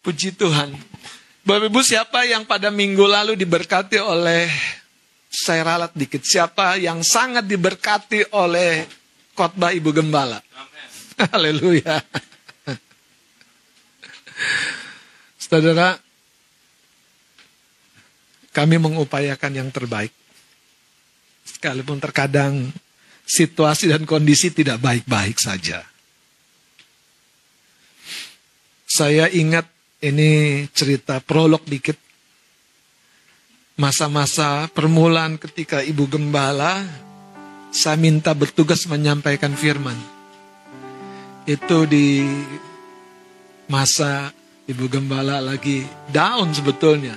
Puji Tuhan. Bapak Ibu siapa yang pada minggu lalu diberkati oleh saya ralat dikit. Siapa yang sangat diberkati oleh khotbah Ibu Gembala? Haleluya. Saudara, kami mengupayakan yang terbaik. Sekalipun terkadang situasi dan kondisi tidak baik-baik saja. Saya ingat ini cerita prolog dikit. Masa-masa permulaan ketika Ibu Gembala, saya minta bertugas menyampaikan firman. Itu di masa Ibu Gembala lagi down sebetulnya.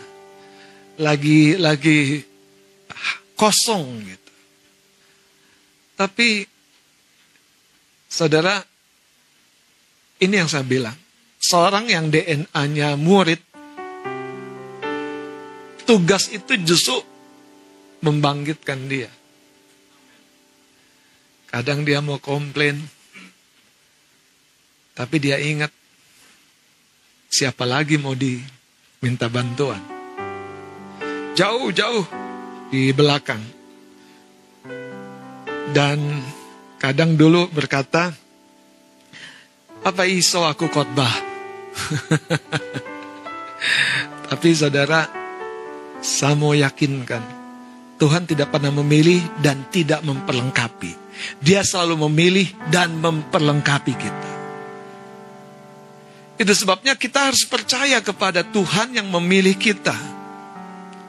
Lagi lagi kosong gitu. Tapi saudara ini yang saya bilang. Seorang yang DNA-nya murid tugas itu justru membangkitkan dia. Kadang dia mau komplain, tapi dia ingat Siapa lagi mau diminta bantuan? Jauh-jauh di belakang. Dan kadang dulu berkata, apa iso aku khotbah? Tapi saudara, saya mau yakinkan, Tuhan tidak pernah memilih dan tidak memperlengkapi. Dia selalu memilih dan memperlengkapi kita. Itu sebabnya kita harus percaya kepada Tuhan yang memilih kita.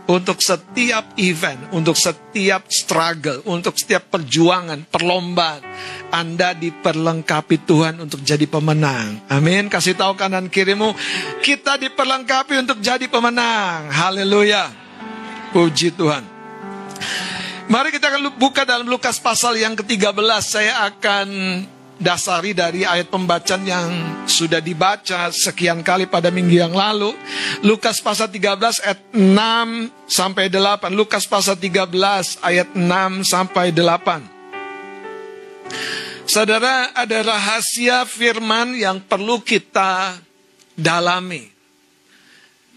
Untuk setiap event, untuk setiap struggle, untuk setiap perjuangan, perlombaan. Anda diperlengkapi Tuhan untuk jadi pemenang. Amin. Kasih tahu kanan kirimu, kita diperlengkapi untuk jadi pemenang. Haleluya. Puji Tuhan. Mari kita akan buka dalam Lukas pasal yang ke-13. Saya akan dasari dari ayat pembacaan yang sudah dibaca sekian kali pada minggu yang lalu. Lukas pasal 13 ayat 6 sampai 8. Lukas pasal 13 ayat 6 sampai 8. Saudara, ada rahasia firman yang perlu kita dalami.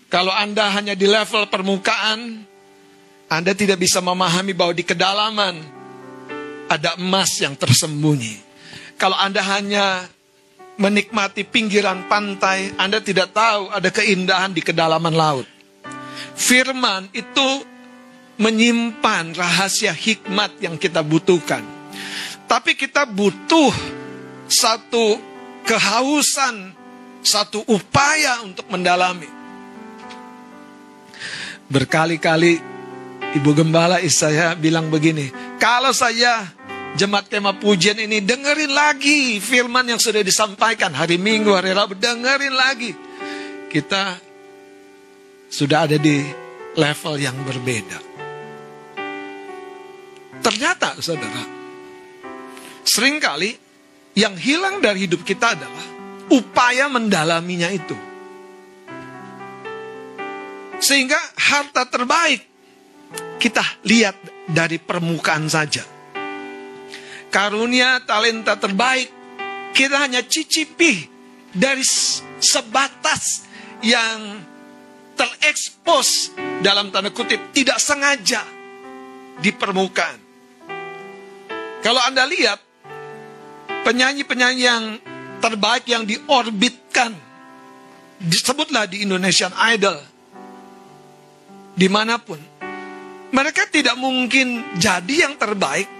Kalau Anda hanya di level permukaan, Anda tidak bisa memahami bahwa di kedalaman ada emas yang tersembunyi. Kalau Anda hanya menikmati pinggiran pantai, Anda tidak tahu ada keindahan di kedalaman laut. Firman itu menyimpan rahasia hikmat yang kita butuhkan. Tapi kita butuh satu kehausan, satu upaya untuk mendalami. Berkali-kali Ibu Gembala saya bilang begini, kalau saya Jemaat tema pujian ini dengerin lagi firman yang sudah disampaikan hari Minggu, hari Rabu, dengerin lagi. Kita sudah ada di level yang berbeda. Ternyata saudara, sering kali yang hilang dari hidup kita adalah upaya mendalaminya itu. Sehingga harta terbaik kita lihat dari permukaan saja karunia talenta terbaik kita hanya cicipi dari sebatas yang terekspos dalam tanda kutip tidak sengaja di permukaan. Kalau Anda lihat penyanyi-penyanyi yang terbaik yang diorbitkan disebutlah di Indonesian Idol di mana pun mereka tidak mungkin jadi yang terbaik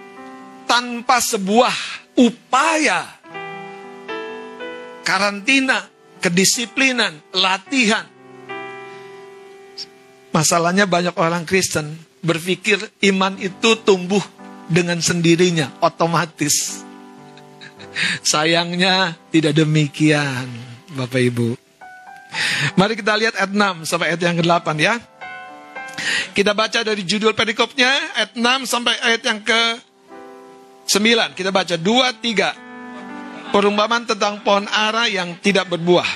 tanpa sebuah upaya karantina, kedisiplinan, latihan. Masalahnya banyak orang Kristen berpikir iman itu tumbuh dengan sendirinya, otomatis. Sayangnya tidak demikian, Bapak Ibu. Mari kita lihat ayat 6 sampai ayat yang ke-8 ya. Kita baca dari judul perikopnya ayat 6 sampai ayat yang ke Sembilan, kita baca dua, tiga. Perumpamaan tentang pohon ara yang tidak berbuah.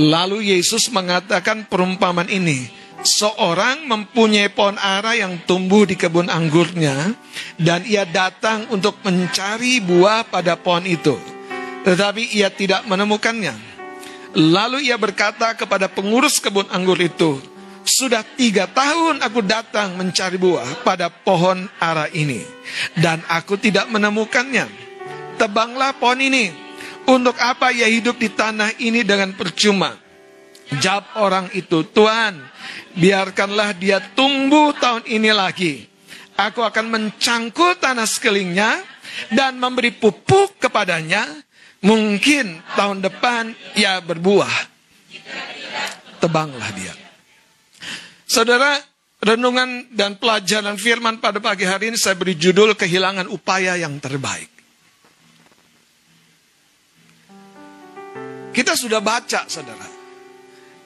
Lalu Yesus mengatakan perumpamaan ini. Seorang mempunyai pohon ara yang tumbuh di kebun anggurnya. Dan ia datang untuk mencari buah pada pohon itu. Tetapi ia tidak menemukannya. Lalu ia berkata kepada pengurus kebun anggur itu, sudah tiga tahun aku datang mencari buah pada pohon ara ini, dan aku tidak menemukannya. Tebanglah pohon ini. Untuk apa ia hidup di tanah ini dengan percuma? Jawab orang itu, Tuhan, biarkanlah dia tumbuh tahun ini lagi. Aku akan mencangkul tanah sekelilingnya dan memberi pupuk kepadanya Mungkin tahun depan ia berbuah. Tebanglah dia. Saudara, renungan dan pelajaran firman pada pagi hari ini saya beri judul kehilangan upaya yang terbaik. Kita sudah baca, saudara.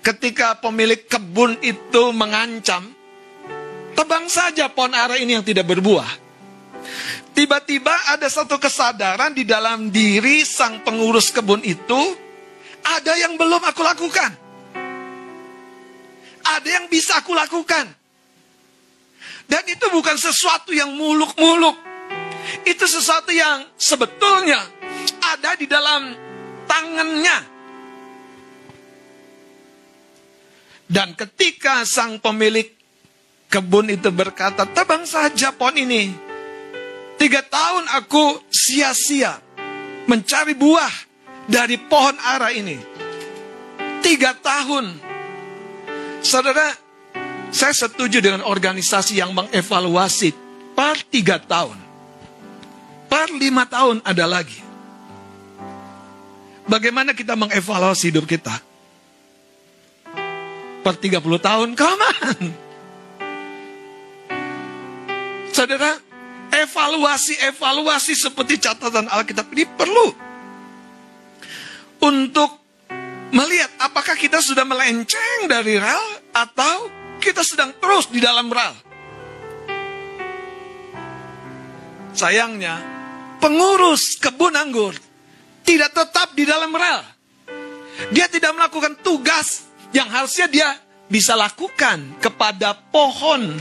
Ketika pemilik kebun itu mengancam, tebang saja pohon ara ini yang tidak berbuah. Tiba-tiba ada satu kesadaran di dalam diri sang pengurus kebun itu, ada yang belum aku lakukan. Ada yang bisa aku lakukan. Dan itu bukan sesuatu yang muluk-muluk. Itu sesuatu yang sebetulnya ada di dalam tangannya. Dan ketika sang pemilik kebun itu berkata, tebang saja pohon ini. Tiga tahun aku sia-sia mencari buah dari pohon ara ini. Tiga tahun. Saudara, saya setuju dengan organisasi yang mengevaluasi per tiga tahun. Per lima tahun ada lagi. Bagaimana kita mengevaluasi hidup kita? Per 30 tahun, come on. Saudara, Evaluasi-evaluasi seperti catatan Alkitab ini perlu. Untuk melihat apakah kita sudah melenceng dari rel atau kita sedang terus di dalam rel. Sayangnya, pengurus kebun anggur tidak tetap di dalam rel. Dia tidak melakukan tugas yang harusnya dia bisa lakukan kepada pohon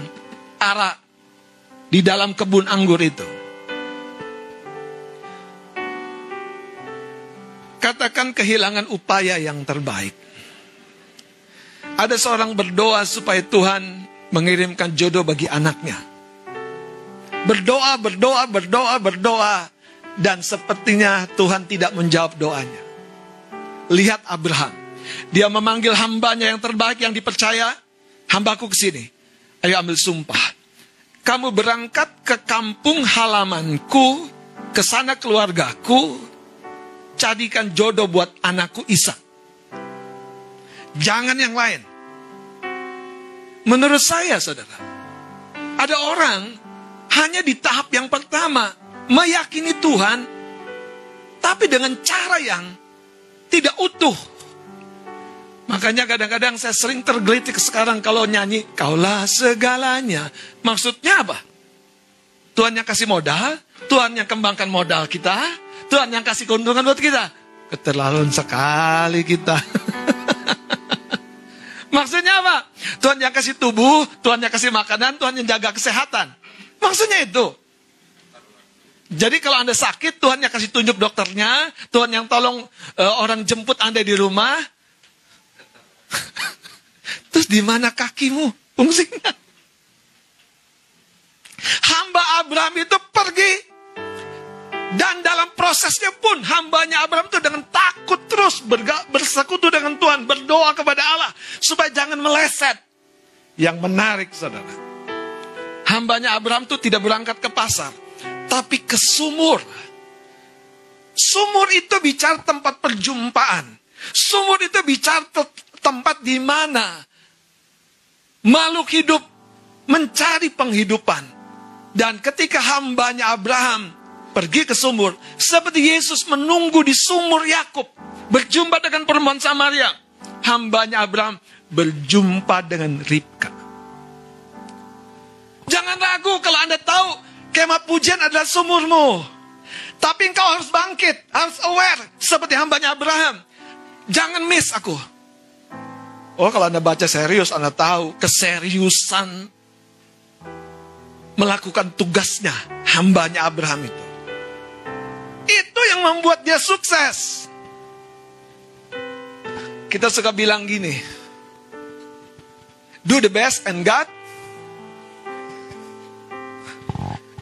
ara di dalam kebun anggur itu. Katakan kehilangan upaya yang terbaik. Ada seorang berdoa supaya Tuhan mengirimkan jodoh bagi anaknya. Berdoa, berdoa, berdoa, berdoa. Dan sepertinya Tuhan tidak menjawab doanya. Lihat Abraham. Dia memanggil hambanya yang terbaik yang dipercaya. Hambaku ke sini. Ayo ambil sumpah kamu berangkat ke kampung halamanku, ke sana keluargaku, carikan jodoh buat anakku Isa. Jangan yang lain. Menurut saya, saudara, ada orang hanya di tahap yang pertama meyakini Tuhan, tapi dengan cara yang tidak utuh. Makanya kadang-kadang saya sering tergelitik sekarang kalau nyanyi, kaulah segalanya. Maksudnya apa? Tuhan yang kasih modal, Tuhan yang kembangkan modal kita, Tuhan yang kasih keuntungan buat kita. Keterlaluan sekali kita. Maksudnya apa? Tuhan yang kasih tubuh, Tuhan yang kasih makanan, Tuhan yang jaga kesehatan. Maksudnya itu. Jadi kalau Anda sakit, Tuhan yang kasih tunjuk dokternya, Tuhan yang tolong uh, orang jemput Anda di rumah, Terus di mana kakimu? Fungsinya. Hamba Abraham itu pergi. Dan dalam prosesnya pun hambanya Abraham itu dengan takut terus bersekutu dengan Tuhan. Berdoa kepada Allah. Supaya jangan meleset. Yang menarik saudara. Hambanya Abraham itu tidak berangkat ke pasar. Tapi ke sumur. Sumur itu bicara tempat perjumpaan. Sumur itu bicara tempat di mana makhluk hidup mencari penghidupan. Dan ketika hambanya Abraham pergi ke sumur, seperti Yesus menunggu di sumur Yakub, berjumpa dengan perempuan Samaria, hambanya Abraham berjumpa dengan Ribka. Jangan ragu kalau Anda tahu kemah pujian adalah sumurmu. Tapi engkau harus bangkit, harus aware seperti hambanya Abraham. Jangan miss aku. Oh kalau Anda baca serius, Anda tahu keseriusan melakukan tugasnya hambanya Abraham itu. Itu yang membuat dia sukses. Kita suka bilang gini. Do the best and God.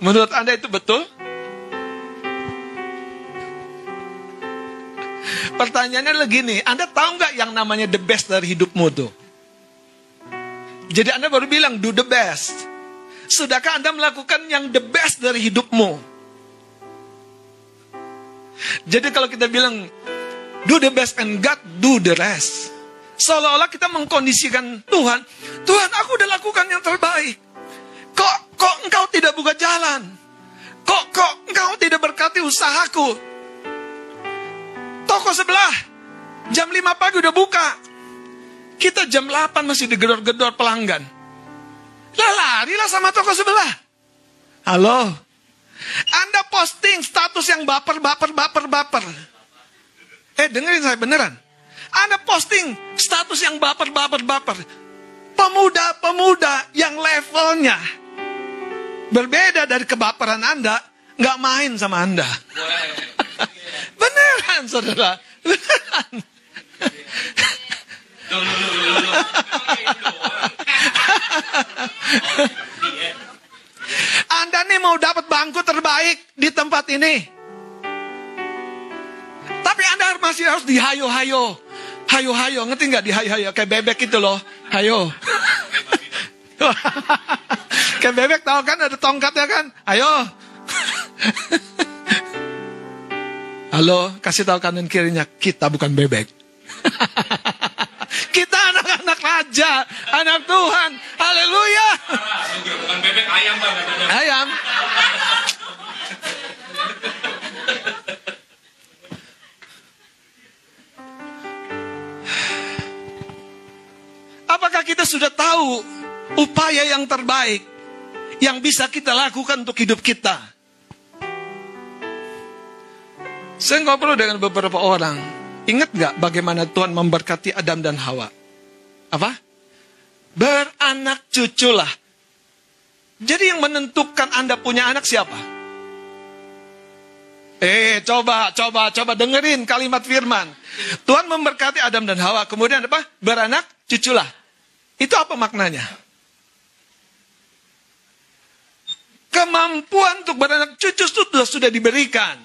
Menurut Anda itu betul? Pertanyaannya adalah gini, Anda tahu nggak yang namanya the best dari hidupmu tuh? Jadi Anda baru bilang do the best. Sudahkah Anda melakukan yang the best dari hidupmu? Jadi kalau kita bilang do the best and God do the rest. Seolah-olah kita mengkondisikan Tuhan, Tuhan aku udah lakukan yang terbaik. Kok kok engkau tidak buka jalan? Kok kok engkau tidak berkati usahaku? Toko sebelah jam 5 pagi udah buka. Kita jam 8 masih digedor-gedor pelanggan. Lah larilah sama toko sebelah. Halo, anda posting status yang baper, baper, baper, baper. Eh, dengerin saya beneran. Anda posting status yang baper, baper, baper. Pemuda-pemuda yang levelnya berbeda dari kebaperan Anda, nggak main sama Anda. beneran, saudara. Beneran. Anda nih mau dapat bangku terbaik di tempat ini. Tapi Anda masih harus dihayo-hayo. Hayo-hayo, ngerti nggak dihayo-hayo? Kayak bebek itu loh. Hayo. Kayak bebek tahu kan ada tongkatnya kan? Ayo. Halo, kasih tahu kanan kirinya, kita bukan bebek. Kita anak-anak raja, anak Tuhan. Haleluya. Bukan bebek ayam bang. Ayam. Apakah kita sudah tahu upaya yang terbaik yang bisa kita lakukan untuk hidup kita? Saya ngobrol dengan beberapa orang. Ingat gak bagaimana Tuhan memberkati Adam dan Hawa? Apa? Beranak cuculah. Jadi yang menentukan Anda punya anak siapa? Eh, coba, coba, coba dengerin kalimat firman. Tuhan memberkati Adam dan Hawa. Kemudian apa? Beranak cuculah. Itu apa maknanya? Kemampuan untuk beranak cucu sudah sudah diberikan.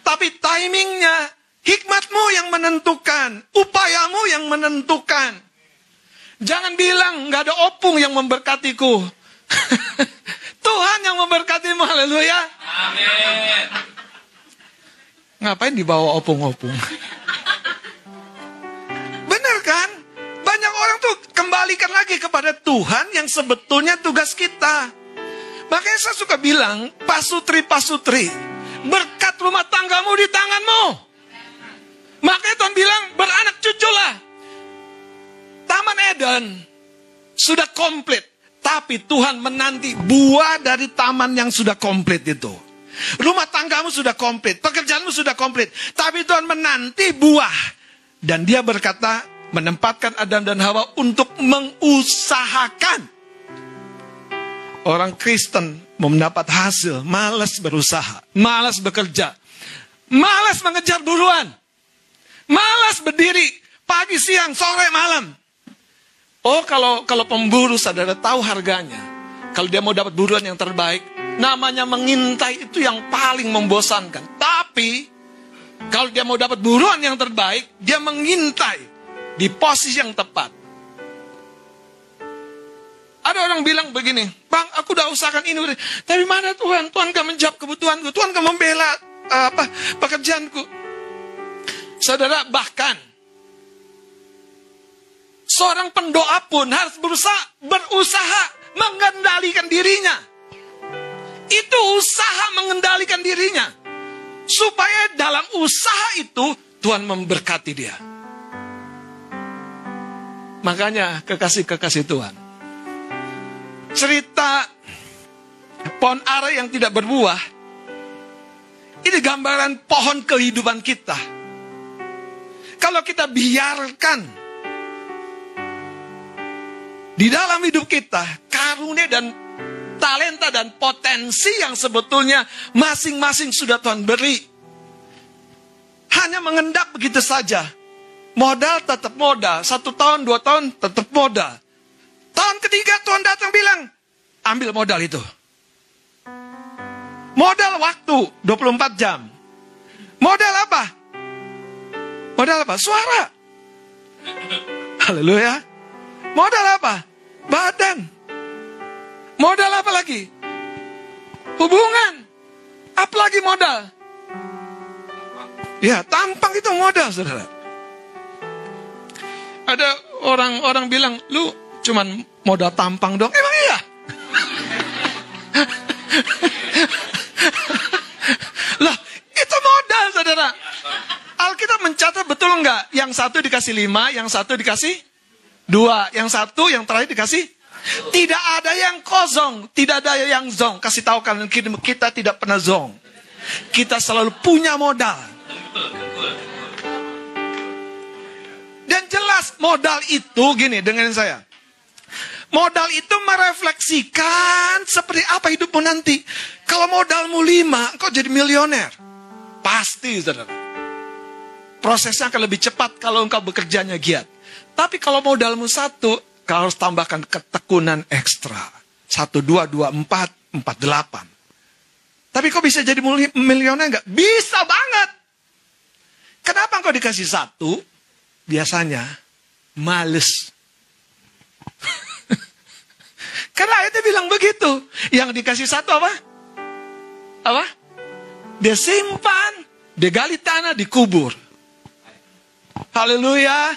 Tapi timingnya, hikmatmu yang menentukan, upayamu yang menentukan. Jangan bilang nggak ada opung yang memberkatiku. Tuhan yang memberkatimu, haleluya. Amin. Ngapain dibawa opung-opung? Benar kan? Banyak orang tuh kembalikan lagi kepada Tuhan yang sebetulnya tugas kita. Makanya saya suka bilang, pasutri-pasutri, berkat rumah tanggamu di tanganmu. Makanya Tuhan bilang, beranak cuculah. Taman Eden sudah komplit. Tapi Tuhan menanti buah dari taman yang sudah komplit itu. Rumah tanggamu sudah komplit, pekerjaanmu sudah komplit. Tapi Tuhan menanti buah. Dan dia berkata, menempatkan Adam dan Hawa untuk mengusahakan. Orang Kristen mau mendapat hasil, malas berusaha, malas bekerja, malas mengejar buruan, malas berdiri pagi, siang, sore, malam. Oh kalau kalau pemburu saudara tahu harganya, kalau dia mau dapat buruan yang terbaik, namanya mengintai itu yang paling membosankan. Tapi kalau dia mau dapat buruan yang terbaik, dia mengintai di posisi yang tepat. Ada orang bilang begini, Bang, aku udah usahakan ini, tapi mana Tuhan? Tuhan gak menjawab kebutuhanku, Tuhan gak membela uh, apa pekerjaanku. Saudara, bahkan seorang pendoa pun harus berusaha berusaha mengendalikan dirinya. Itu usaha mengendalikan dirinya. Supaya dalam usaha itu Tuhan memberkati dia. Makanya kekasih-kekasih Tuhan cerita pohon ara yang tidak berbuah, ini gambaran pohon kehidupan kita. Kalau kita biarkan di dalam hidup kita karunia dan talenta dan potensi yang sebetulnya masing-masing sudah Tuhan beri. Hanya mengendap begitu saja. Modal tetap modal. Satu tahun, dua tahun tetap modal. Tahun ketiga Tuhan datang bilang, ambil modal itu. Modal waktu 24 jam. Modal apa? Modal apa? Suara. Haleluya. Modal apa? Badan. Modal apa lagi? Hubungan. Apalagi modal? Ya, tampang itu modal, saudara. Ada orang-orang bilang, lu cuman modal tampang dong. Emang iya? Mencatat betul enggak? Yang satu dikasih lima, yang satu dikasih dua, yang satu, yang terakhir dikasih tidak ada yang kosong, tidak ada yang zong. Kasih tahu kalian kita tidak pernah zong. Kita selalu punya modal. Dan jelas modal itu gini dengan saya. Modal itu merefleksikan seperti apa hidupmu nanti. Kalau modalmu lima, kau jadi milioner. Pasti, saudara. Prosesnya akan lebih cepat kalau engkau bekerjanya giat. Tapi kalau modalmu satu, kau harus tambahkan ketekunan ekstra. Satu, dua, dua, empat, empat, delapan. Tapi kau bisa jadi milioner enggak? Bisa banget. Kenapa engkau dikasih satu? Biasanya males karena ayatnya bilang begitu. Yang dikasih satu apa? Apa? Dia simpan, dia gali tanah, dikubur. Haleluya.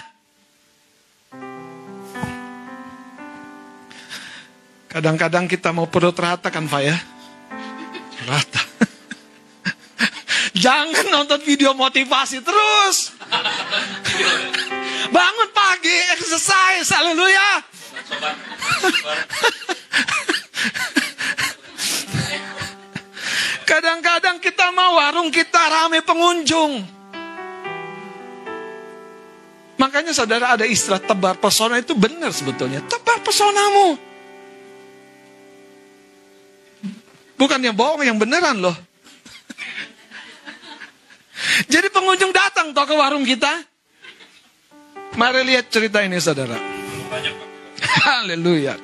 Kadang-kadang kita mau perut rata kan Pak ya? Rata. Jangan nonton video motivasi terus. Bangun pagi, exercise, haleluya. Kadang-kadang kita mau warung kita rame pengunjung. Makanya saudara ada istilah tebar pesona itu benar sebetulnya. Tebar pesonamu. Bukan yang bohong, yang beneran loh. Jadi pengunjung datang toh ke warung kita. Mari lihat cerita ini saudara. Haleluya.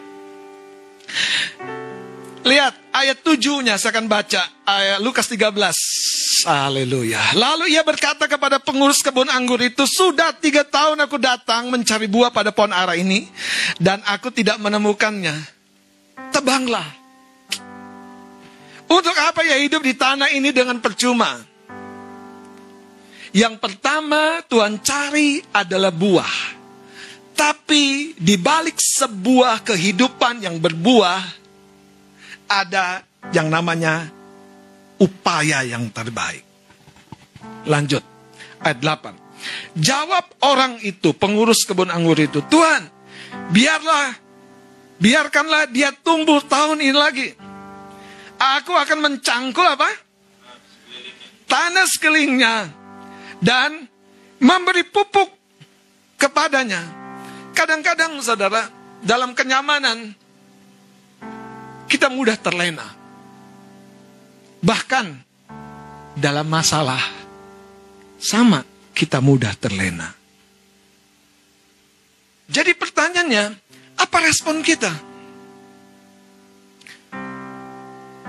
Lihat ayat tujuhnya saya akan baca ayat Lukas 13. Haleluya. Lalu ia berkata kepada pengurus kebun anggur itu, sudah tiga tahun aku datang mencari buah pada pohon ara ini dan aku tidak menemukannya. Tebanglah. Untuk apa ya hidup di tanah ini dengan percuma? Yang pertama Tuhan cari adalah buah. Tapi di balik sebuah kehidupan yang berbuah, ada yang namanya upaya yang terbaik. Lanjut, ayat 8. Jawab orang itu, pengurus kebun anggur itu, Tuhan, biarlah, biarkanlah dia tumbuh tahun ini lagi. Aku akan mencangkul apa? Tanah sekelilingnya dan memberi pupuk kepadanya Kadang-kadang saudara, dalam kenyamanan, kita mudah terlena. Bahkan dalam masalah, sama kita mudah terlena. Jadi pertanyaannya, apa respon kita?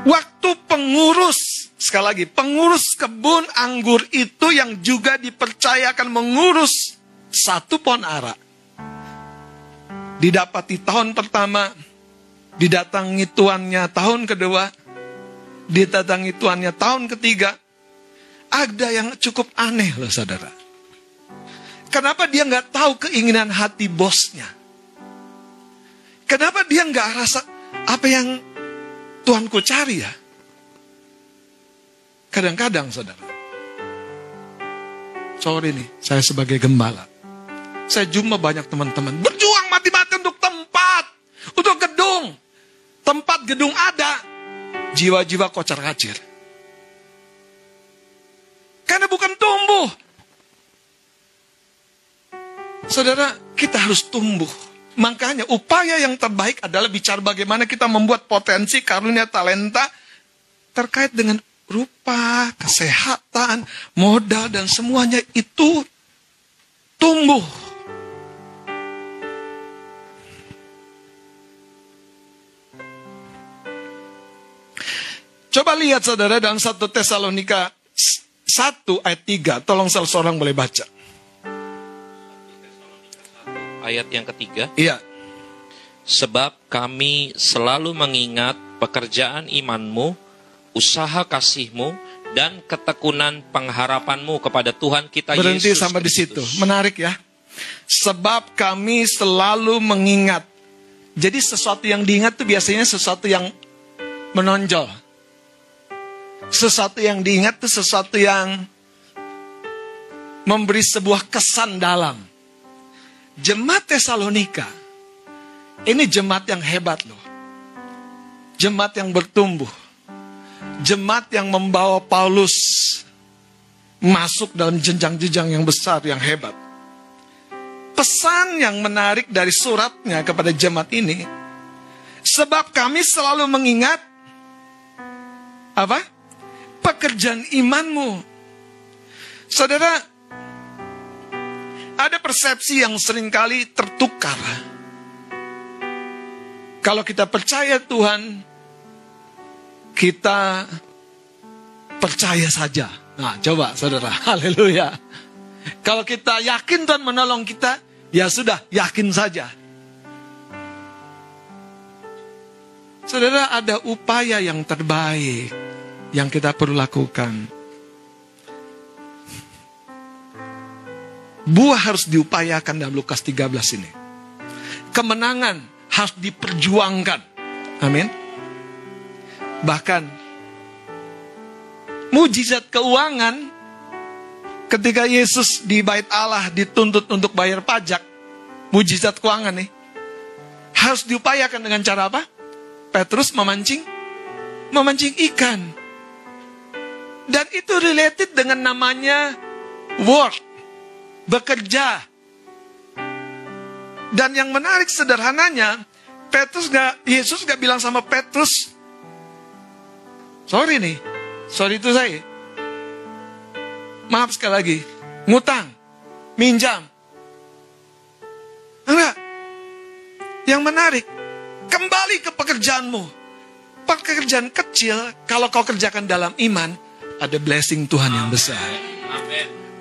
Waktu pengurus, sekali lagi, pengurus kebun anggur itu yang juga dipercayakan mengurus satu pohon arak didapati tahun pertama, didatangi tuannya tahun kedua, didatangi tuannya tahun ketiga. Ada yang cukup aneh loh saudara. Kenapa dia nggak tahu keinginan hati bosnya? Kenapa dia nggak rasa apa yang Tuanku cari ya? Kadang-kadang saudara. Sorry nih, saya sebagai gembala. Saya jumpa banyak teman-teman berjuang mati-mati untuk tempat, untuk gedung. Tempat gedung ada, jiwa-jiwa kocar kacir. Karena bukan tumbuh. Saudara, kita harus tumbuh. Makanya upaya yang terbaik adalah bicara bagaimana kita membuat potensi karunia talenta terkait dengan rupa, kesehatan, modal, dan semuanya itu bertumbuh. Coba lihat saudara dalam satu Tesalonika 1 ayat 3. Tolong salah seorang boleh baca. Ayat yang ketiga. Iya. Sebab kami selalu mengingat pekerjaan imanmu, usaha kasihmu, dan ketekunan pengharapanmu kepada Tuhan kita Berhenti Yesus sampai di situ. Menarik ya. Sebab kami selalu mengingat. Jadi sesuatu yang diingat itu biasanya sesuatu yang menonjol. Sesuatu yang diingat itu sesuatu yang memberi sebuah kesan dalam. Jemaat Tesalonika ini jemaat yang hebat loh. Jemaat yang bertumbuh. Jemaat yang membawa Paulus masuk dalam jenjang-jenjang yang besar, yang hebat. Pesan yang menarik dari suratnya kepada jemaat ini, sebab kami selalu mengingat apa? Pekerjaan imanmu. Saudara, ada persepsi yang sering kali tertukar. Kalau kita percaya Tuhan, kita percaya saja. Nah, coba saudara, haleluya. Kalau kita yakin Tuhan menolong kita, ya sudah, yakin saja. Saudara, ada upaya yang terbaik yang kita perlu lakukan. Buah harus diupayakan dalam Lukas 13 ini. Kemenangan harus diperjuangkan. Amin. Bahkan mujizat keuangan ketika Yesus di bait Allah dituntut untuk bayar pajak, mujizat keuangan nih harus diupayakan dengan cara apa? Petrus memancing memancing ikan. Dan itu related dengan namanya work, bekerja. Dan yang menarik sederhananya, Petrus gak, Yesus gak bilang sama Petrus, sorry nih, sorry itu saya. Maaf sekali lagi, ngutang, minjam. Enggak. Yang menarik, kembali ke pekerjaanmu. Pekerjaan kecil, kalau kau kerjakan dalam iman, ada blessing Tuhan yang besar.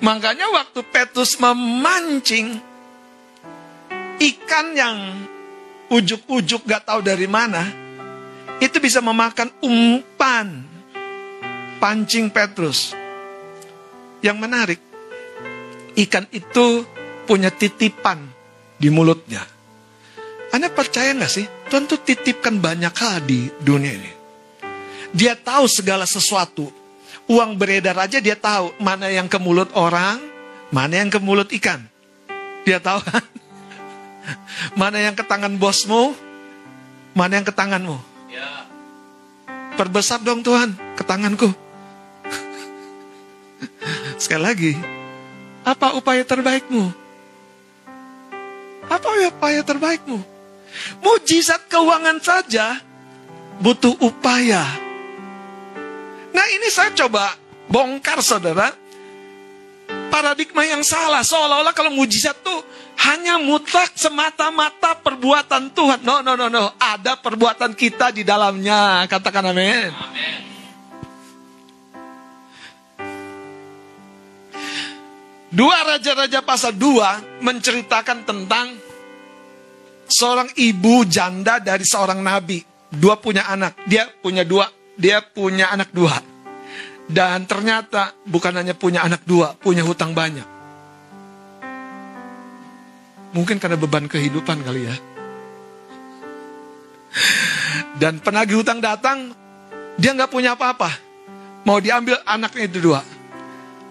Makanya waktu Petrus memancing ikan yang ujuk-ujuk gak tahu dari mana, itu bisa memakan umpan pancing Petrus. Yang menarik, ikan itu punya titipan di mulutnya. Anda percaya gak sih? Tuhan tuh titipkan banyak hal di dunia ini. Dia tahu segala sesuatu. Uang beredar aja dia tahu mana yang ke mulut orang, mana yang ke mulut ikan. Dia tahu kan? Mana yang ke tangan bosmu, mana yang ke tanganmu. Ya. Perbesar dong Tuhan ke tanganku. Sekali lagi, apa upaya terbaikmu? Apa upaya terbaikmu? Mujizat keuangan saja butuh upaya. Nah ini saya coba bongkar saudara. Paradigma yang salah. Seolah-olah kalau mujizat tuh hanya mutlak semata-mata perbuatan Tuhan. No, no, no, no. Ada perbuatan kita di dalamnya. Katakan amin. Dua Raja-Raja pasal 2 menceritakan tentang seorang ibu janda dari seorang nabi. Dua punya anak. Dia punya dua. Dia punya anak dua. Dan ternyata bukan hanya punya anak dua, punya hutang banyak. Mungkin karena beban kehidupan kali ya. Dan penagih hutang datang, dia nggak punya apa-apa. Mau diambil anaknya itu dua.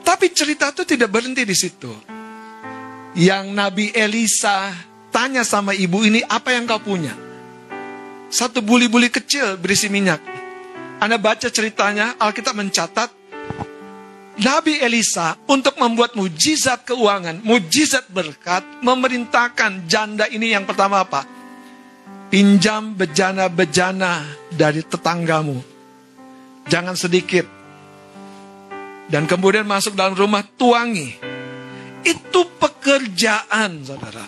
Tapi cerita itu tidak berhenti di situ. Yang Nabi Elisa tanya sama ibu ini, apa yang kau punya? Satu buli-buli kecil berisi minyak. Anda baca ceritanya, Alkitab mencatat, Nabi Elisa untuk membuat mujizat keuangan, mujizat berkat, memerintahkan janda ini yang pertama apa? Pinjam bejana-bejana dari tetanggamu. Jangan sedikit. Dan kemudian masuk dalam rumah tuangi. Itu pekerjaan, saudara.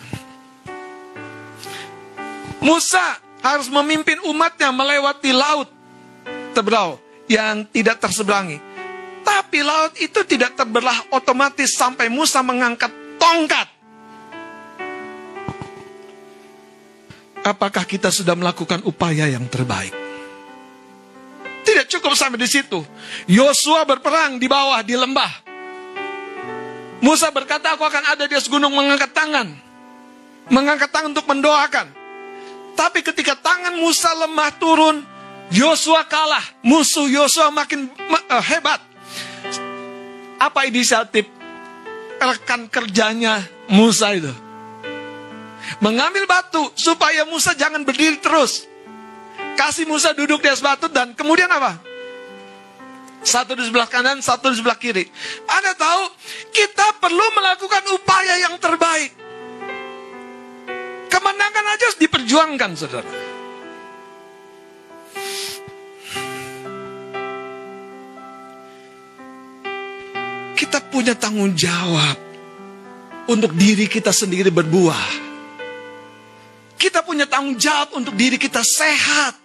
Musa harus memimpin umatnya melewati laut teberau yang tidak terseberangi. Tapi laut itu tidak terbelah otomatis sampai Musa mengangkat tongkat. Apakah kita sudah melakukan upaya yang terbaik? Tidak cukup sampai di situ. Yosua berperang di bawah di lembah. Musa berkata, aku akan ada di atas gunung mengangkat tangan. Mengangkat tangan untuk mendoakan. Tapi ketika tangan Musa lemah turun, Yosua kalah. Musuh Yosua makin uh, hebat. Apa inisiatif rekan kerjanya Musa itu? Mengambil batu supaya Musa jangan berdiri terus. Kasih Musa duduk di atas batu dan kemudian apa? Satu di sebelah kanan, satu di sebelah kiri. Anda tahu, kita perlu melakukan upaya yang terbaik. Kemenangan aja harus diperjuangkan, saudara. Punya tanggung jawab untuk diri kita sendiri berbuah. Kita punya tanggung jawab untuk diri kita sehat,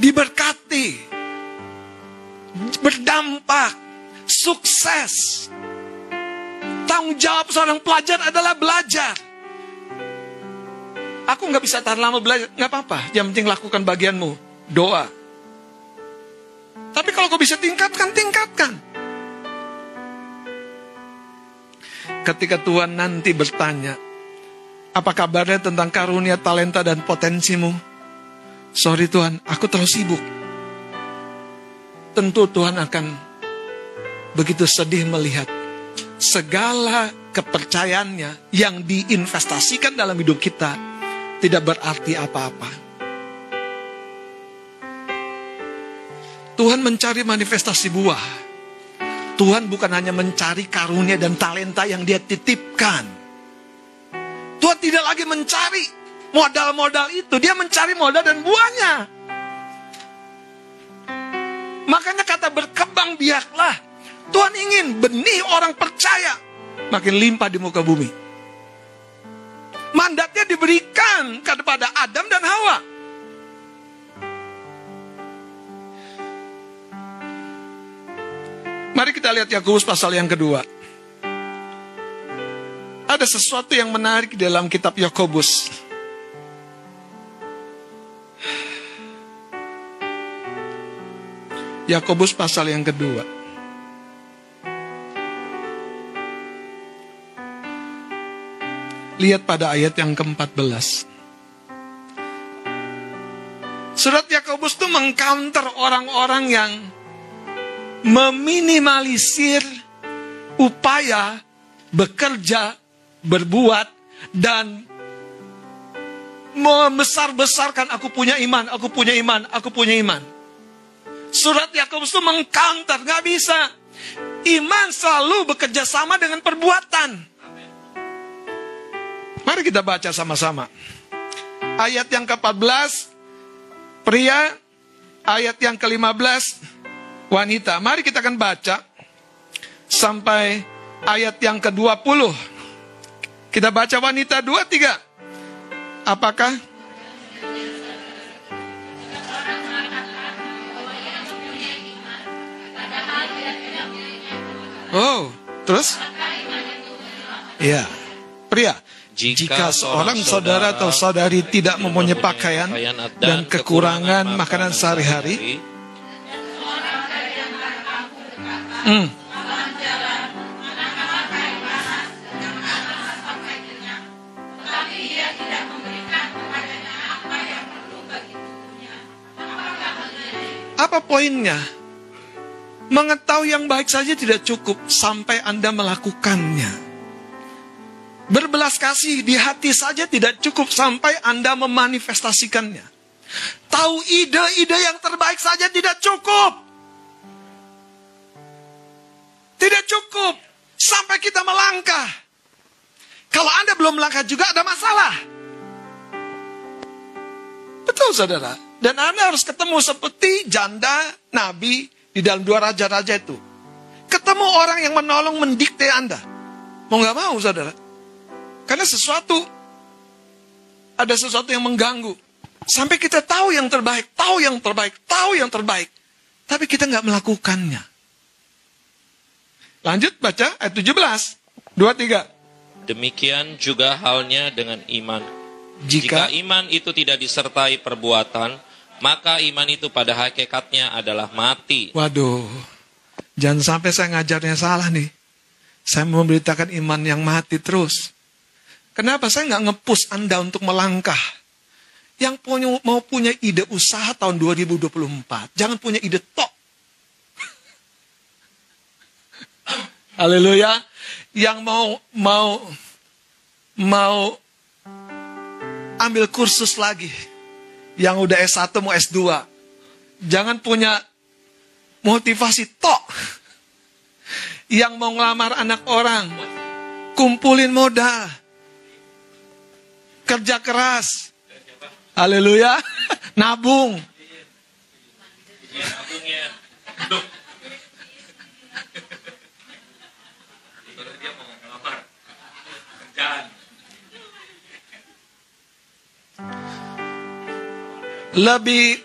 diberkati, berdampak, sukses. Tanggung jawab seorang pelajar adalah belajar. Aku nggak bisa tahan lama belajar, nggak apa-apa. Yang penting lakukan bagianmu, doa. Tapi kalau kau bisa tingkatkan, tingkatkan. Ketika Tuhan nanti bertanya, apa kabarnya tentang karunia, talenta, dan potensimu? Sorry Tuhan, aku terlalu sibuk tentu Tuhan akan begitu sedih melihat segala kepercayaannya yang diinvestasikan dalam hidup kita tidak berarti apa-apa. Tuhan mencari manifestasi buah. Tuhan bukan hanya mencari karunia dan talenta yang dia titipkan. Tuhan tidak lagi mencari modal-modal itu. Dia mencari modal dan buahnya. Makanya kata berkembang biaklah. Tuhan ingin benih orang percaya makin limpah di muka bumi. Mandatnya diberikan kepada Adam dan Hawa. Mari kita lihat Yakobus pasal yang kedua. Ada sesuatu yang menarik dalam kitab Yakobus. Yakobus pasal yang kedua. Lihat pada ayat yang ke-14. Surat Yakobus itu mengcounter orang-orang yang meminimalisir upaya bekerja, berbuat, dan membesar-besarkan aku punya iman, aku punya iman, aku punya iman. Surat Yakobus itu mengkantar, nggak bisa. Iman selalu bekerja sama dengan perbuatan. Mari kita baca sama-sama. Ayat yang ke-14, pria. Ayat yang ke-15, wanita. Mari kita akan baca sampai ayat yang ke-20. Kita baca wanita 2, 3. Apakah Oh, terus? Ya, pria. Jika, seorang saudara atau saudari tidak mempunyai pakaian dan kekurangan makanan sehari-hari, hmm. apa poinnya? Mengetahui yang baik saja tidak cukup sampai Anda melakukannya. Berbelas kasih di hati saja tidak cukup sampai Anda memanifestasikannya. Tahu ide-ide yang terbaik saja tidak cukup. Tidak cukup sampai kita melangkah. Kalau Anda belum melangkah juga ada masalah. Betul saudara. Dan Anda harus ketemu seperti janda Nabi di dalam dua raja-raja itu. Ketemu orang yang menolong mendikte Anda. Mau nggak mau, saudara. Karena sesuatu, ada sesuatu yang mengganggu. Sampai kita tahu yang terbaik, tahu yang terbaik, tahu yang terbaik. Tapi kita nggak melakukannya. Lanjut baca ayat 17. 23. Demikian juga halnya dengan iman. Jika, Jika iman itu tidak disertai perbuatan, maka iman itu pada hakikatnya adalah mati. waduh, jangan sampai saya ngajarnya salah nih. Saya memberitakan iman yang mati terus. Kenapa saya nggak ngepus Anda untuk melangkah? Yang punya, mau punya ide usaha tahun 2024, jangan punya ide tok. Haleluya. Yang mau mau mau ambil kursus lagi. Yang udah S1 mau S2. Jangan punya motivasi tok. Yang mau ngelamar anak orang. Kumpulin modal. Kerja keras. Haleluya. Nabung. Kerjaan. Lebih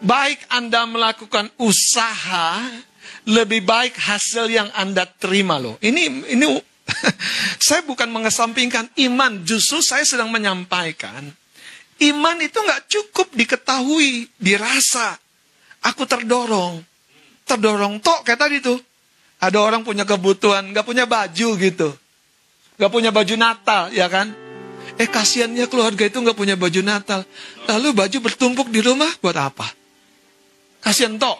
baik Anda melakukan usaha, lebih baik hasil yang Anda terima loh. Ini ini saya bukan mengesampingkan iman, justru saya sedang menyampaikan iman itu nggak cukup diketahui, dirasa. Aku terdorong, terdorong tok kayak tadi tuh. Ada orang punya kebutuhan, nggak punya baju gitu, nggak punya baju Natal, ya kan? Eh kasihannya keluarga itu nggak punya baju Natal. Lalu baju bertumpuk di rumah buat apa? Kasihan toh.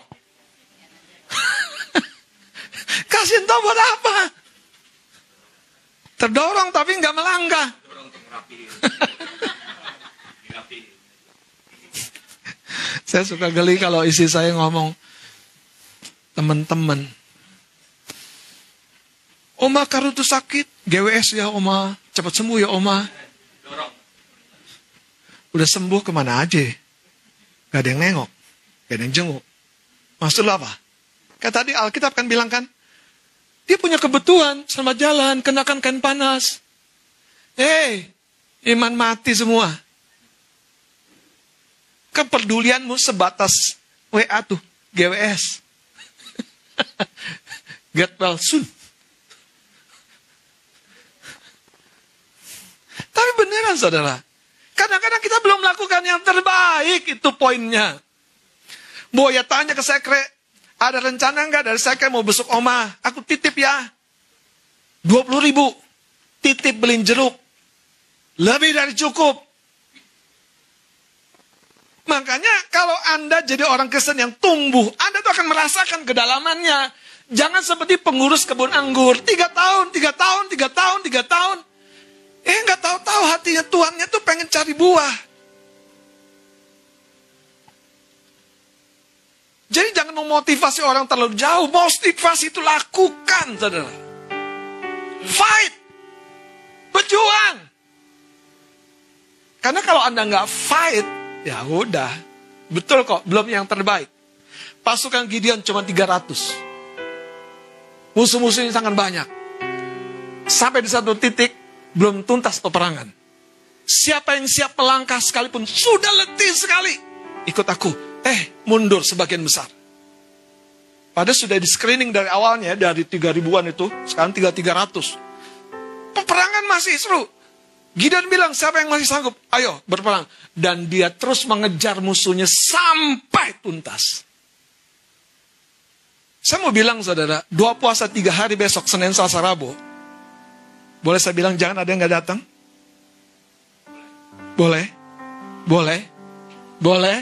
Kasihan toh buat apa? Terdorong tapi nggak melangkah. Saya suka geli kalau isi saya ngomong teman-teman. Oma karutu sakit, GWS ya Oma, cepat sembuh ya Oma. Udah sembuh ke mana aja? Gak ada yang nengok. Gak ada yang jenguk. Maksud lo apa? Kayak tadi Alkitab kan bilang kan, dia punya kebutuhan sama jalan, kenakan kain panas. Hei, iman mati semua. Kepedulianmu sebatas WA tuh, GWS. Get well soon. Tapi beneran saudara, kadang-kadang kita belum melakukan yang terbaik, itu poinnya. Boya tanya ke sekre, ada rencana nggak dari sekre mau besok oma? Aku titip ya. 20 ribu. Titip beliin jeruk. Lebih dari cukup. Makanya kalau Anda jadi orang Kristen yang tumbuh, Anda tuh akan merasakan kedalamannya. Jangan seperti pengurus kebun anggur. Tiga tahun, tiga tahun, tiga tahun, tiga tahun. Eh nggak tahu-tahu hatinya Tuhannya tuh pengen cari buah. Jadi jangan memotivasi orang terlalu jauh. Motivasi itu lakukan, saudara. Fight. Berjuang. Karena kalau Anda nggak fight, ya udah. Betul kok, belum yang terbaik. Pasukan Gideon cuma 300. Musuh-musuhnya sangat banyak. Sampai di satu titik, belum tuntas peperangan. Siapa yang siap melangkah sekalipun sudah letih sekali. Ikut aku. Eh, mundur sebagian besar. Padahal sudah di screening dari awalnya, dari 3 ribuan itu, sekarang 3-300. Peperangan masih seru. Gideon bilang, siapa yang masih sanggup? Ayo, berperang. Dan dia terus mengejar musuhnya sampai tuntas. Saya mau bilang, saudara, dua puasa tiga hari besok, Senin, Selasa, Rabu. Boleh saya bilang jangan ada yang nggak datang? Boleh? Boleh? Boleh?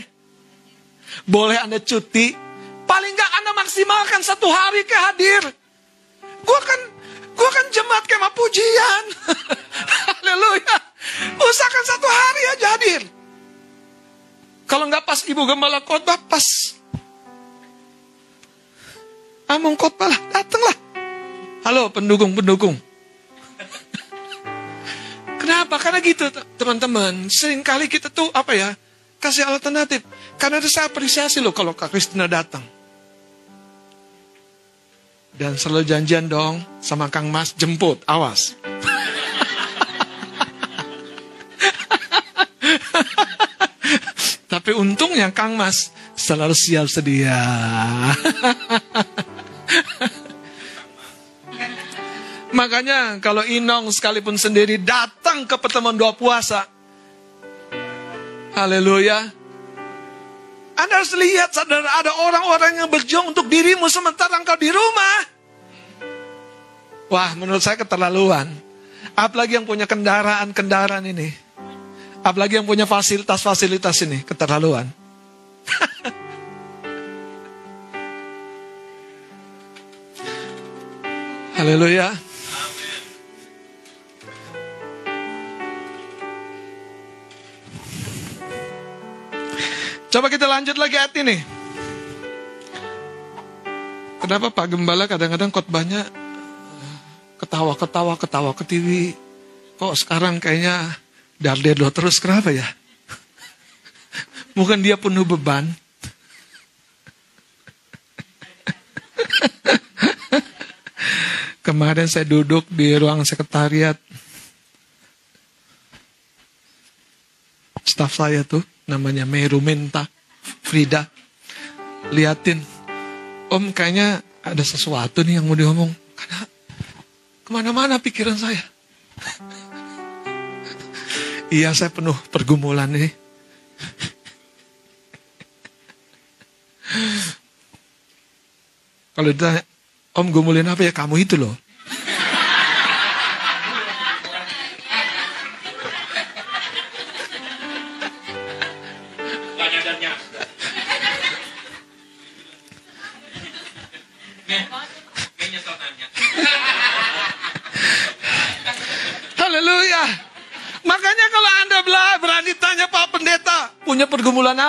Boleh Anda cuti? Paling nggak Anda maksimalkan satu hari ke hadir. Gua kan, gua kan jemaat kemah pujian. Haleluya. Usahakan satu hari aja hadir. Kalau nggak pas ibu gembala khotbah, pas Among khotbah lah, datanglah. Halo pendukung-pendukung. Kenapa? Karena gitu teman-teman. Seringkali kita tuh apa ya? Kasih alternatif. Karena itu saya apresiasi loh kalau Kak Kristina datang. Dan selalu janjian dong sama Kang Mas jemput, awas. Tapi untungnya Kang Mas selalu siap sedia. Makanya kalau Inong sekalipun sendiri datang ke pertemuan doa puasa. Haleluya. Anda harus lihat saudara ada orang-orang yang berjuang untuk dirimu sementara engkau di rumah. Wah menurut saya keterlaluan. Apalagi yang punya kendaraan-kendaraan ini. Apalagi yang punya fasilitas-fasilitas ini. Keterlaluan. Haleluya. Coba kita lanjut lagi ayat ini. Kenapa Pak Gembala kadang-kadang khotbahnya ketawa-ketawa, ketawa ke TV. Kok sekarang kayaknya dardelo terus, kenapa ya? Mungkin dia penuh beban. Kemarin saya duduk di ruang sekretariat. Staf saya tuh namanya Meru Menta Frida. Liatin, Om kayaknya ada sesuatu nih yang mau diomong. Karena ke mana-mana pikiran saya. iya saya penuh pergumulan ini. Kalau ditanya, Om gumulin apa ya? Kamu itu loh.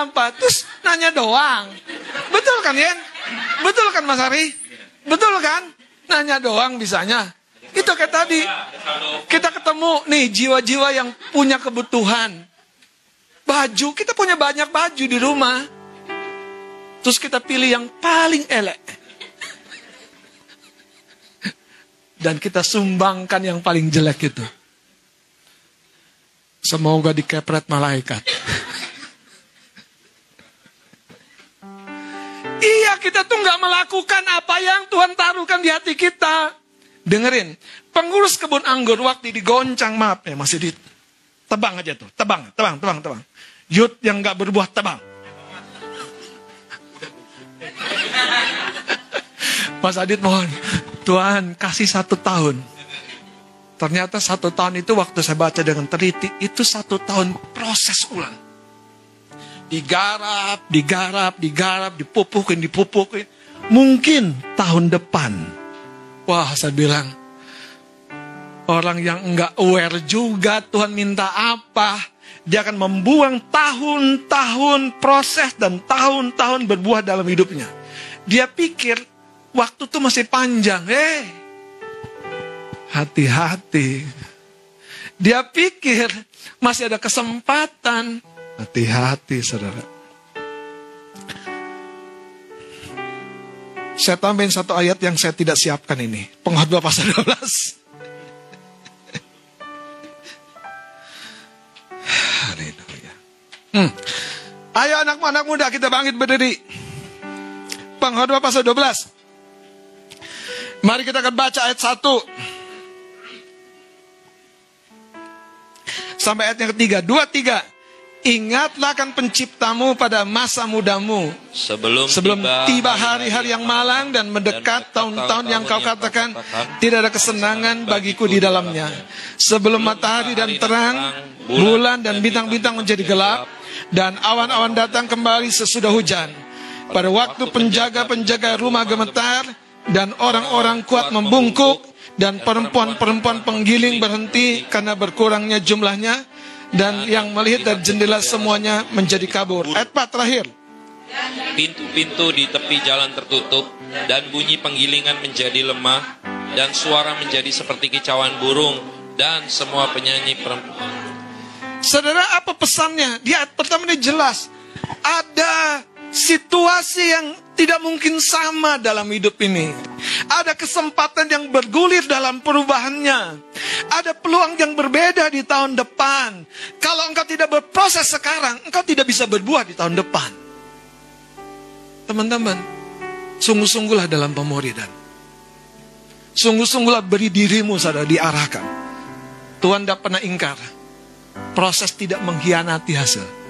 Apa? Terus nanya doang. Betul kan, Yen? Betul kan, Mas Ari? Betul kan? Nanya doang bisanya. Itu kayak tadi. Kita ketemu nih jiwa-jiwa yang punya kebutuhan. Baju, kita punya banyak baju di rumah. Terus kita pilih yang paling elek. Dan kita sumbangkan yang paling jelek itu. Semoga dikepret malaikat. Iya, kita tuh nggak melakukan apa yang Tuhan taruhkan di hati kita. Dengerin, pengurus kebun anggur waktu digoncang, maaf ya masih di tebang aja tuh, tebang, tebang, tebang, tebang. Yud yang nggak berbuah tebang. Mas Adit mohon, Tuhan kasih satu tahun. Ternyata satu tahun itu waktu saya baca dengan teliti, itu satu tahun proses ulang. Digarap, digarap, digarap, dipupukin, dipupukin. Mungkin tahun depan. Wah saya bilang, orang yang enggak aware juga Tuhan minta apa. Dia akan membuang tahun-tahun proses dan tahun-tahun berbuah dalam hidupnya. Dia pikir waktu itu masih panjang. Eh, hati-hati. Dia pikir masih ada kesempatan. Hati-hati, saudara. Saya tambahin satu ayat yang saya tidak siapkan ini. Pengkhotbah pasal 12. Haleluya. Hmm. Ayo anak-anak muda kita bangkit berdiri. Pengkhotbah pasal 12. Mari kita akan baca ayat 1. Sampai ayat yang ketiga. Dua, tiga. Ingatlah akan penciptamu pada masa mudamu. Sebelum, Sebelum tiba hari-hari yang malang dan mendekat tahun-tahun yang kau katakan tidak ada kesenangan bagiku di dalamnya. Sebelum matahari dan terang, bulan dan bintang-bintang menjadi gelap, dan awan-awan datang kembali sesudah hujan. Pada waktu penjaga-penjaga rumah gemetar, dan orang-orang kuat membungkuk, dan perempuan-perempuan penggiling berhenti karena berkurangnya jumlahnya, dan yang melihat dari jendela semuanya menjadi kabur. Ayat 4 terakhir. Pintu-pintu di tepi jalan tertutup dan bunyi penggilingan menjadi lemah dan suara menjadi seperti kicauan burung dan semua penyanyi perempuan. Saudara, apa pesannya? Di ayat pertama ini jelas. Ada situasi yang tidak mungkin sama dalam hidup ini. Ada kesempatan yang bergulir dalam perubahannya. Ada peluang yang berbeda di tahun depan. Kalau engkau tidak berproses sekarang, engkau tidak bisa berbuah di tahun depan. Teman-teman, sungguh-sungguhlah dalam pemuridan. Sungguh-sungguhlah beri dirimu sadar diarahkan. Tuhan tidak pernah ingkar. Proses tidak mengkhianati hasil.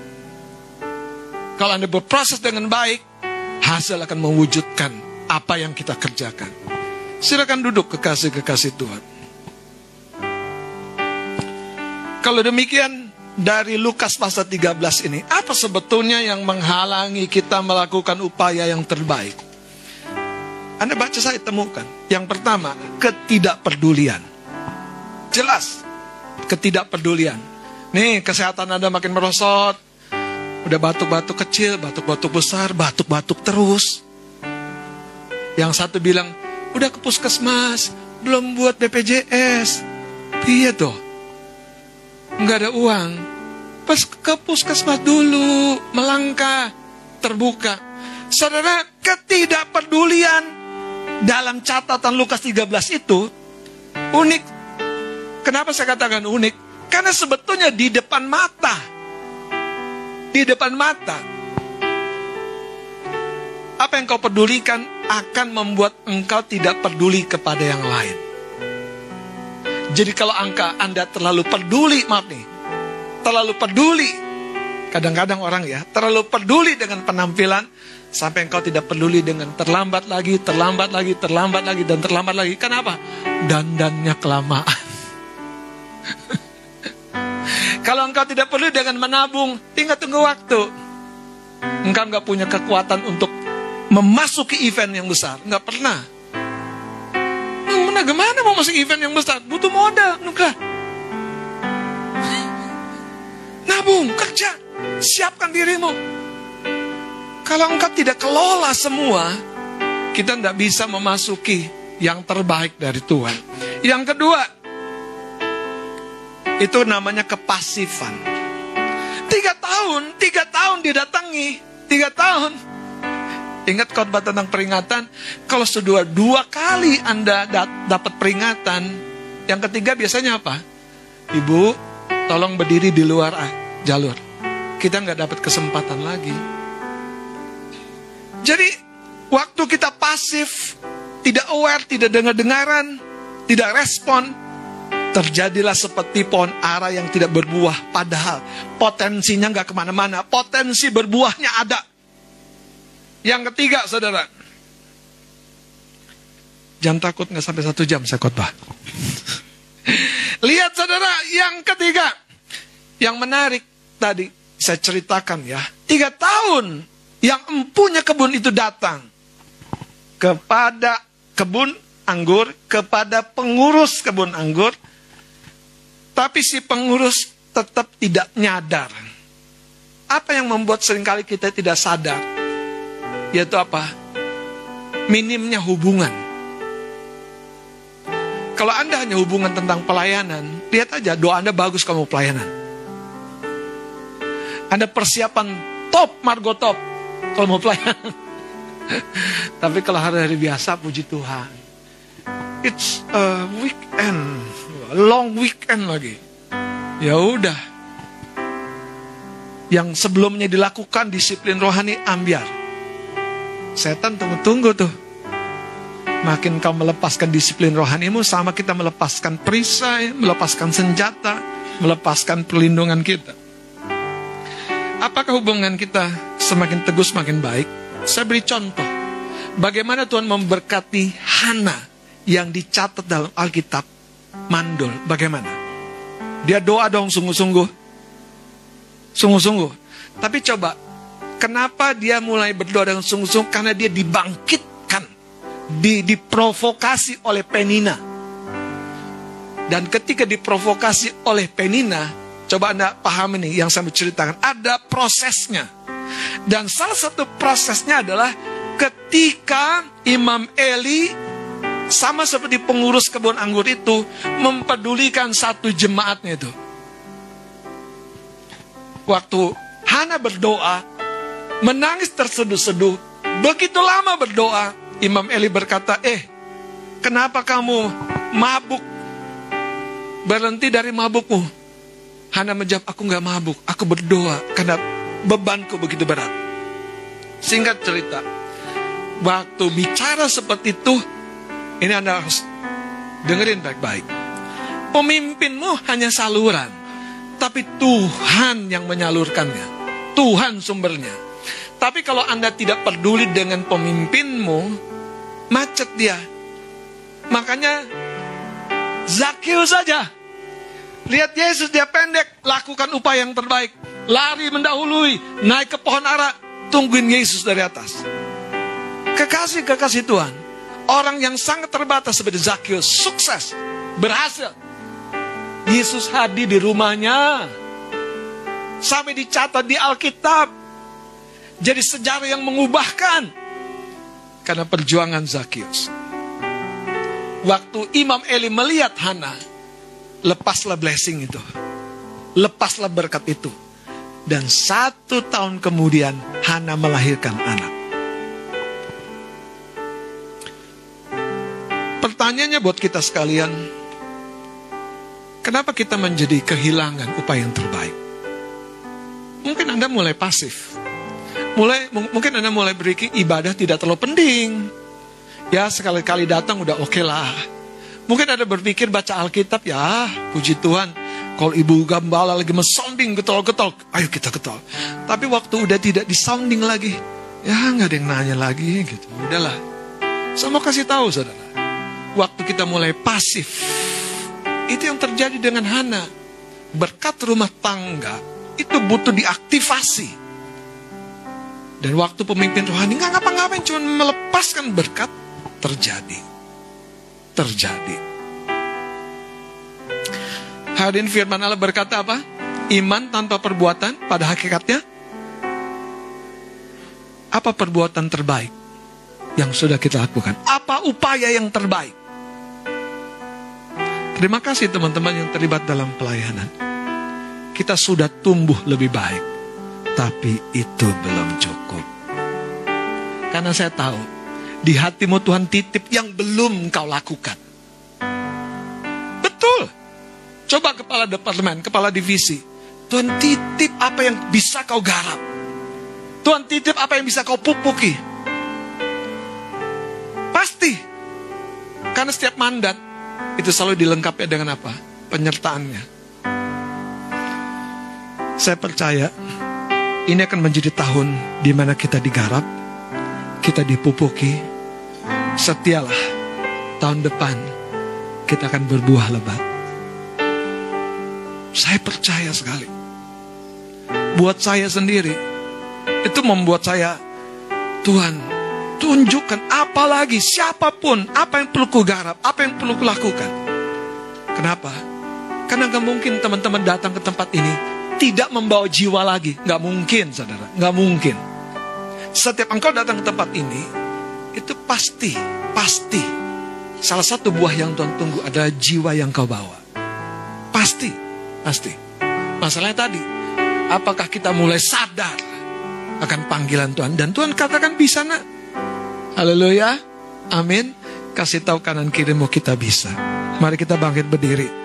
Kalau Anda berproses dengan baik, hasil akan mewujudkan apa yang kita kerjakan. Silakan duduk kekasih-kekasih Tuhan. Kalau demikian, dari Lukas pasal 13 ini, apa sebetulnya yang menghalangi kita melakukan upaya yang terbaik? Anda baca saya temukan. Yang pertama, ketidakpedulian. Jelas, ketidakpedulian. Nih, kesehatan Anda makin merosot, Udah batuk-batuk kecil, batuk-batuk besar, batuk-batuk terus. Yang satu bilang, udah ke puskesmas, belum buat BPJS. Iya tuh. Nggak ada uang. Pas ke puskesmas dulu, melangkah, terbuka. Saudara, ketidakpedulian dalam catatan Lukas 13 itu unik. Kenapa saya katakan unik? Karena sebetulnya di depan mata di depan mata. Apa yang kau pedulikan akan membuat engkau tidak peduli kepada yang lain. Jadi kalau angka Anda terlalu peduli, maaf nih, terlalu peduli, kadang-kadang orang ya, terlalu peduli dengan penampilan, sampai engkau tidak peduli dengan terlambat lagi, terlambat lagi, terlambat lagi, dan terlambat lagi. Kenapa? Dandannya kelamaan. Kalau engkau tidak perlu dengan menabung, tinggal tunggu waktu. Engkau nggak punya kekuatan untuk memasuki event yang besar. Nggak pernah. Mana gimana mau masuk event yang besar? Butuh modal, nuka. Nabung, kerja, siapkan dirimu. Kalau engkau tidak kelola semua, kita tidak bisa memasuki yang terbaik dari Tuhan. Yang kedua, itu namanya kepasifan. Tiga tahun, tiga tahun didatangi, tiga tahun. Ingat khotbah tentang peringatan, kalau sudah dua kali Anda dapat peringatan, yang ketiga biasanya apa? Ibu, tolong berdiri di luar ah, jalur. Kita nggak dapat kesempatan lagi. Jadi, waktu kita pasif, tidak aware, tidak dengar-dengaran, tidak respon, Terjadilah seperti pohon ara yang tidak berbuah. Padahal potensinya nggak ke mana-mana. Potensi berbuahnya ada. Yang ketiga, saudara. Jangan takut nggak sampai satu jam saya khotbah. Lihat saudara, yang ketiga. Yang menarik tadi saya ceritakan ya. Tiga tahun yang empunya kebun itu datang. Kepada kebun anggur, kepada pengurus kebun anggur, tapi si pengurus tetap tidak nyadar. Apa yang membuat sering kali kita tidak sadar? Yaitu apa? Minimnya hubungan. Kalau Anda hanya hubungan tentang pelayanan, lihat aja doa Anda bagus kamu pelayanan. Anda persiapan top, Margo top, kalau mau pelayanan. Tapi kalau hari-hari biasa, puji Tuhan. It's a weekend long weekend lagi. Ya udah. Yang sebelumnya dilakukan disiplin rohani ambiar. Setan tunggu-tunggu tuh. Makin kau melepaskan disiplin rohanimu sama kita melepaskan perisai, melepaskan senjata, melepaskan perlindungan kita. Apakah hubungan kita semakin teguh semakin baik? Saya beri contoh. Bagaimana Tuhan memberkati Hana yang dicatat dalam Alkitab mandul. Bagaimana? Dia doa dong sungguh-sungguh. Sungguh-sungguh. Tapi coba, kenapa dia mulai berdoa dengan sungguh-sungguh? Karena dia dibangkitkan, di, diprovokasi oleh Penina. Dan ketika diprovokasi oleh Penina, coba Anda paham ini yang saya menceritakan, ada prosesnya. Dan salah satu prosesnya adalah ketika Imam Eli sama seperti pengurus kebun anggur itu mempedulikan satu jemaatnya itu. Waktu Hana berdoa, menangis terseduh-seduh. Begitu lama berdoa, Imam Eli berkata, "Eh, kenapa kamu mabuk? Berhenti dari mabukmu." Hana menjawab, "Aku nggak mabuk, aku berdoa karena bebanku begitu berat." Singkat cerita, waktu bicara seperti itu, ini Anda harus dengerin baik-baik. Pemimpinmu hanya saluran, tapi Tuhan yang menyalurkannya. Tuhan sumbernya. Tapi kalau Anda tidak peduli dengan pemimpinmu, macet dia. Makanya Zakius saja. Lihat Yesus dia pendek, lakukan upaya yang terbaik. Lari mendahului, naik ke pohon ara, tungguin Yesus dari atas. Kekasih-kekasih Tuhan, orang yang sangat terbatas seperti Zakius, sukses, berhasil. Yesus hadir di rumahnya. Sampai dicatat di Alkitab jadi sejarah yang mengubahkan karena perjuangan Zakius. Waktu Imam Eli melihat Hana, lepaslah blessing itu, lepaslah berkat itu, dan satu tahun kemudian Hana melahirkan anak. Pertanyaannya buat kita sekalian, kenapa kita menjadi kehilangan upaya yang terbaik? Mungkin Anda mulai pasif mulai mungkin Anda mulai berpikir ibadah tidak terlalu penting. Ya sekali-kali datang udah oke okay lah. Mungkin ada berpikir baca Alkitab ya, puji Tuhan. Kalau ibu gembala lagi mesounding getol-getol, ayo kita getol. Tapi waktu udah tidak disounding lagi, ya nggak ada yang nanya lagi gitu. Udahlah. Saya mau kasih tahu saudara, waktu kita mulai pasif, itu yang terjadi dengan Hana. Berkat rumah tangga itu butuh diaktifasi. Dan waktu pemimpin rohani nggak ngapa-ngapain, cuma melepaskan berkat terjadi. Terjadi. Hadirin firman Allah berkata apa? Iman tanpa perbuatan pada hakikatnya apa perbuatan terbaik yang sudah kita lakukan? Apa upaya yang terbaik? Terima kasih teman-teman yang terlibat dalam pelayanan. Kita sudah tumbuh lebih baik. Tapi itu belum cukup. Karena saya tahu, di hatimu Tuhan titip yang belum kau lakukan. Betul. Coba kepala departemen, kepala divisi. Tuhan titip apa yang bisa kau garap. Tuhan titip apa yang bisa kau pupuki. Pasti. Karena setiap mandat itu selalu dilengkapi dengan apa? Penyertaannya. Saya percaya ini akan menjadi tahun di mana kita digarap, kita dipupuki. Setialah tahun depan kita akan berbuah lebat. Saya percaya sekali. Buat saya sendiri, itu membuat saya, Tuhan, tunjukkan apa lagi, siapa pun, apa yang perlu ku garap, apa yang perlu ku lakukan. Kenapa? Karena gak mungkin teman-teman datang ke tempat ini tidak membawa jiwa lagi. Nggak mungkin, saudara. Nggak mungkin. Setiap engkau datang ke tempat ini, itu pasti, pasti. Salah satu buah yang Tuhan tunggu adalah jiwa yang kau bawa. Pasti, pasti. Masalahnya tadi, apakah kita mulai sadar akan panggilan Tuhan? Dan Tuhan katakan bisa nak. Haleluya. Amin. Kasih tahu kanan kirimu kita bisa. Mari kita bangkit berdiri.